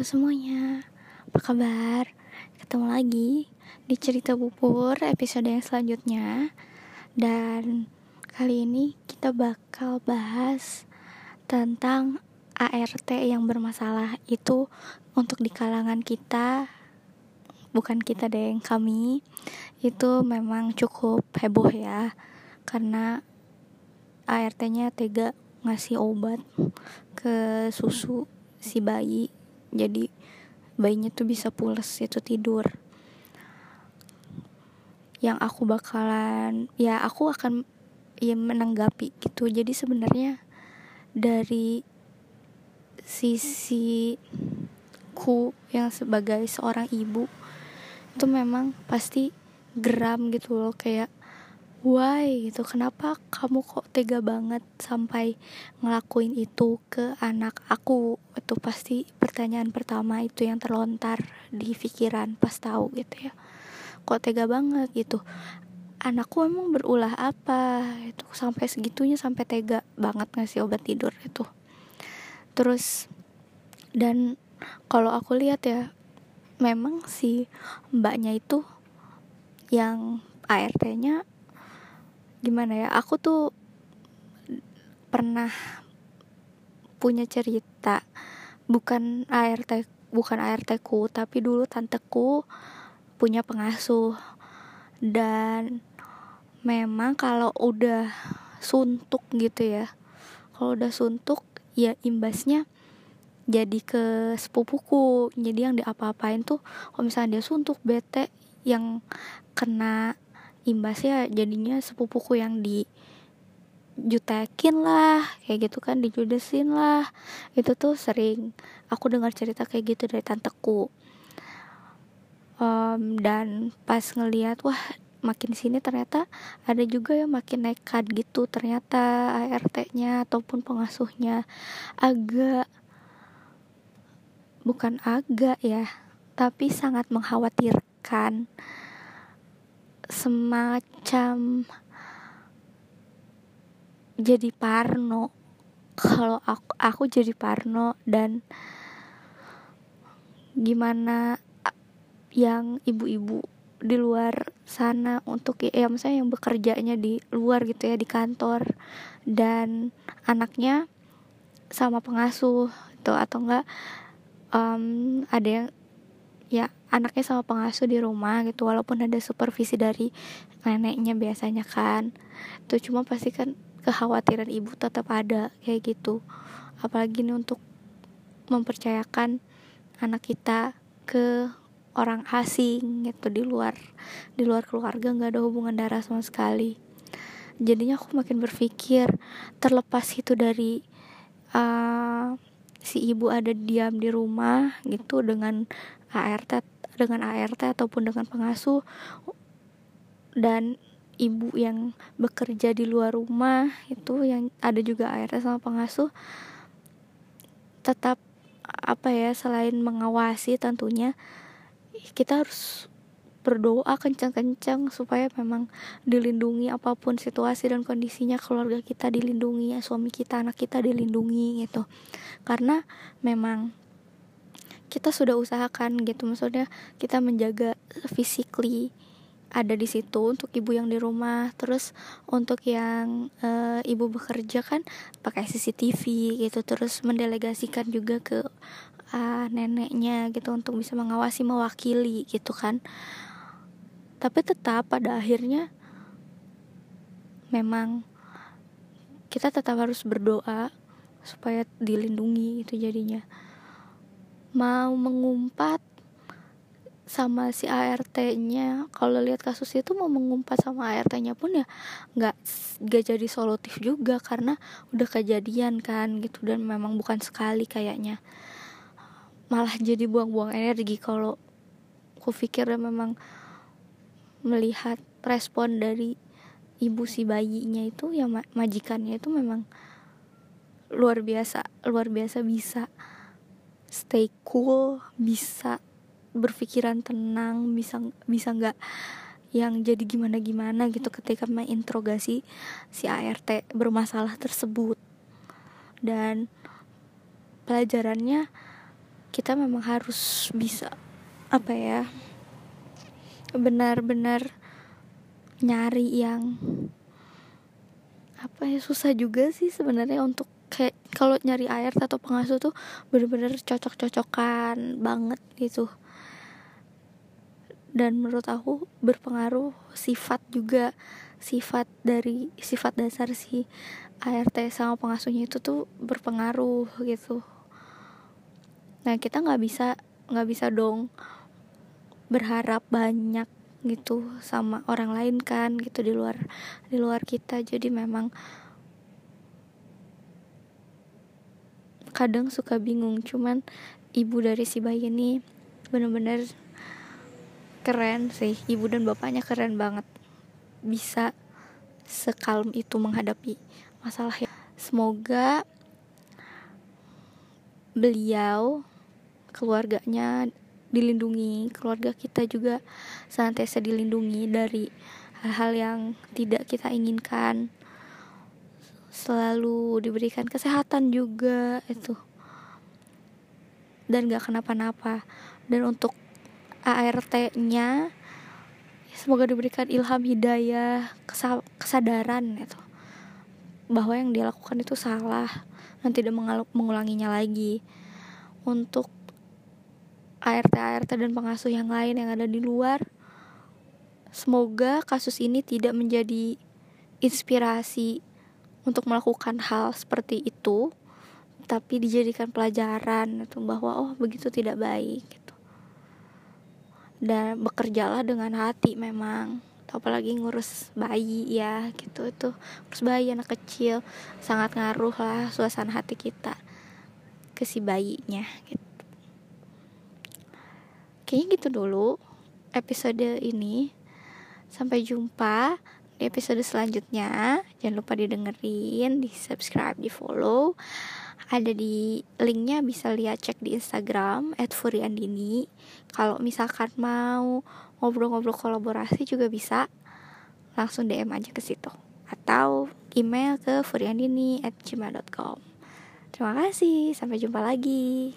Halo semuanya, apa kabar? Ketemu lagi di cerita bubur episode yang selanjutnya. Dan kali ini kita bakal bahas tentang ART yang bermasalah Itu untuk di kalangan kita, bukan kita deh, kami Itu memang cukup heboh ya. Karena ART-nya tega ngasih obat ke susu si bayi jadi bayinya tuh bisa pules itu tidur. Yang aku bakalan ya aku akan ya menanggapi gitu. Jadi sebenarnya dari sisi ku yang sebagai seorang ibu itu memang pasti geram gitu loh. Kayak why? Gitu. Kenapa kamu kok tega banget sampai ngelakuin itu ke anak aku? Itu pasti pertanyaan pertama itu yang terlontar di pikiran pas tahu gitu ya. Kok tega banget gitu. Anakku emang berulah apa? Itu sampai segitunya sampai tega banget ngasih obat tidur itu. Terus dan kalau aku lihat ya memang si mbaknya itu yang ART-nya gimana ya aku tuh pernah punya cerita bukan ART bukan ART ku tapi dulu tanteku punya pengasuh. Dan memang kalau udah suntuk gitu ya kalau udah suntuk ya imbasnya jadi ke sepupuku. Jadi yang diapa-apain tuh kalau misalnya dia suntuk bete yang kena imbasnya jadinya sepupuku yang di jutekin lah kayak gitu kan dijudesin lah. Itu tuh sering aku dengar cerita kayak gitu dari tanteku. Um, dan pas ngeliat wah makin sini ternyata ada juga yang makin nekat gitu ternyata ART-nya ataupun pengasuhnya agak bukan agak ya tapi sangat mengkhawatirkan semacam jadi parno. Kalau aku aku jadi parno dan gimana yang ibu-ibu di luar sana untuk ya misalnya yang bekerjanya di luar gitu ya di kantor dan anaknya sama pengasuh itu atau enggak um, ada yang ya anaknya sama pengasuh di rumah gitu walaupun ada supervisi dari neneknya biasanya kan. Itu cuma pasti kan kekhawatiran ibu tetap ada kayak gitu. Apalagi nih untuk mempercayakan anak kita ke orang asing gitu di luar di luar keluarga nggak ada hubungan darah sama sekali. Jadinya aku makin berpikir terlepas itu dari uh, si ibu ada diam di rumah gitu dengan ART dengan ART ataupun dengan pengasuh dan ibu yang bekerja di luar rumah itu yang ada juga ART sama pengasuh tetap apa ya selain mengawasi tentunya kita harus berdoa kencang-kencang supaya memang dilindungi apa pun situasi dan kondisinya keluarga kita dilindungi ya suami kita anak kita dilindungi gitu. Karena memang kita sudah usahakan gitu. Maksudnya kita menjaga physically ada di situ untuk ibu yang di rumah. Terus untuk yang e, ibu bekerja kan pakai CCTV gitu. Terus mendelegasikan juga ke uh, neneknya gitu untuk bisa mengawasi mewakili gitu kan tapi tetap pada akhirnya memang kita tetap harus berdoa supaya dilindungi itu jadinya. Mau mengumpat sama si ART-nya kalau lihat kasus itu mau mengumpat sama ART-nya pun ya nggak nggak jadi solutif juga karena udah kejadian kan gitu dan memang bukan sekali kayaknya. Malah jadi buang-buang energi kalau aku pikir memang melihat respon dari ibu si bayinya itu ya majikannya itu memang luar biasa luar biasa bisa stay cool bisa berpikiran tenang bisa bisa nggak yang jadi gimana gimana gitu ketika menginterogasi si ART bermasalah tersebut. Dan pelajarannya kita memang harus bisa apa ya benar-benar nyari yang apa ya susah juga sih sebenarnya untuk kayak kalau nyari air atau pengasuh tuh bener-bener cocok-cocokan banget gitu. Dan menurut aku berpengaruh sifat juga sifat dari sifat dasar si ART sama pengasuhnya itu tuh berpengaruh gitu. Nah kita nggak bisa nggak bisa dong berharap banyak gitu sama orang lain kan gitu di luar di luar kita. Jadi memang kadang suka bingung. Cuman ibu dari si bayi ini bener-bener keren sih. Ibu dan bapaknya keren banget. Bisa sekalm itu menghadapi masalah ya. Semoga beliau keluarganya dilindungi keluarga kita juga senantiasa dilindungi dari hal-hal yang tidak kita inginkan. Selalu diberikan kesehatan juga itu. Dan gak kenapa-napa. Dan untuk ART-nya semoga diberikan ilham hidayah kesadaran itu bahwa yang dia lakukan itu salah dan tidak mengulanginya lagi. Untuk ART-ART dan pengasuh yang lain yang ada di luar. Semoga kasus ini tidak menjadi inspirasi untuk melakukan hal seperti itu, tapi dijadikan pelajaran itu bahwa oh begitu tidak baik gitu. Dan bekerjalah dengan hati memang apalagi ngurus bayi ya gitu itu ngurus bayi anak kecil sangat ngaruh lah suasana hati kita ke si bayinya gitu kayaknya gitu dulu episode ini. Sampai jumpa di episode selanjutnya. Jangan lupa didengerin di subscribe di follow ada di linknya bisa lihat cek di Instagram @furiandini. Kalau misalkan mau ngobrol-ngobrol kolaborasi juga bisa. Langsung DM aja ke situ. Atau email ke furiandini@gmail.com terima kasih sampai jumpa lagi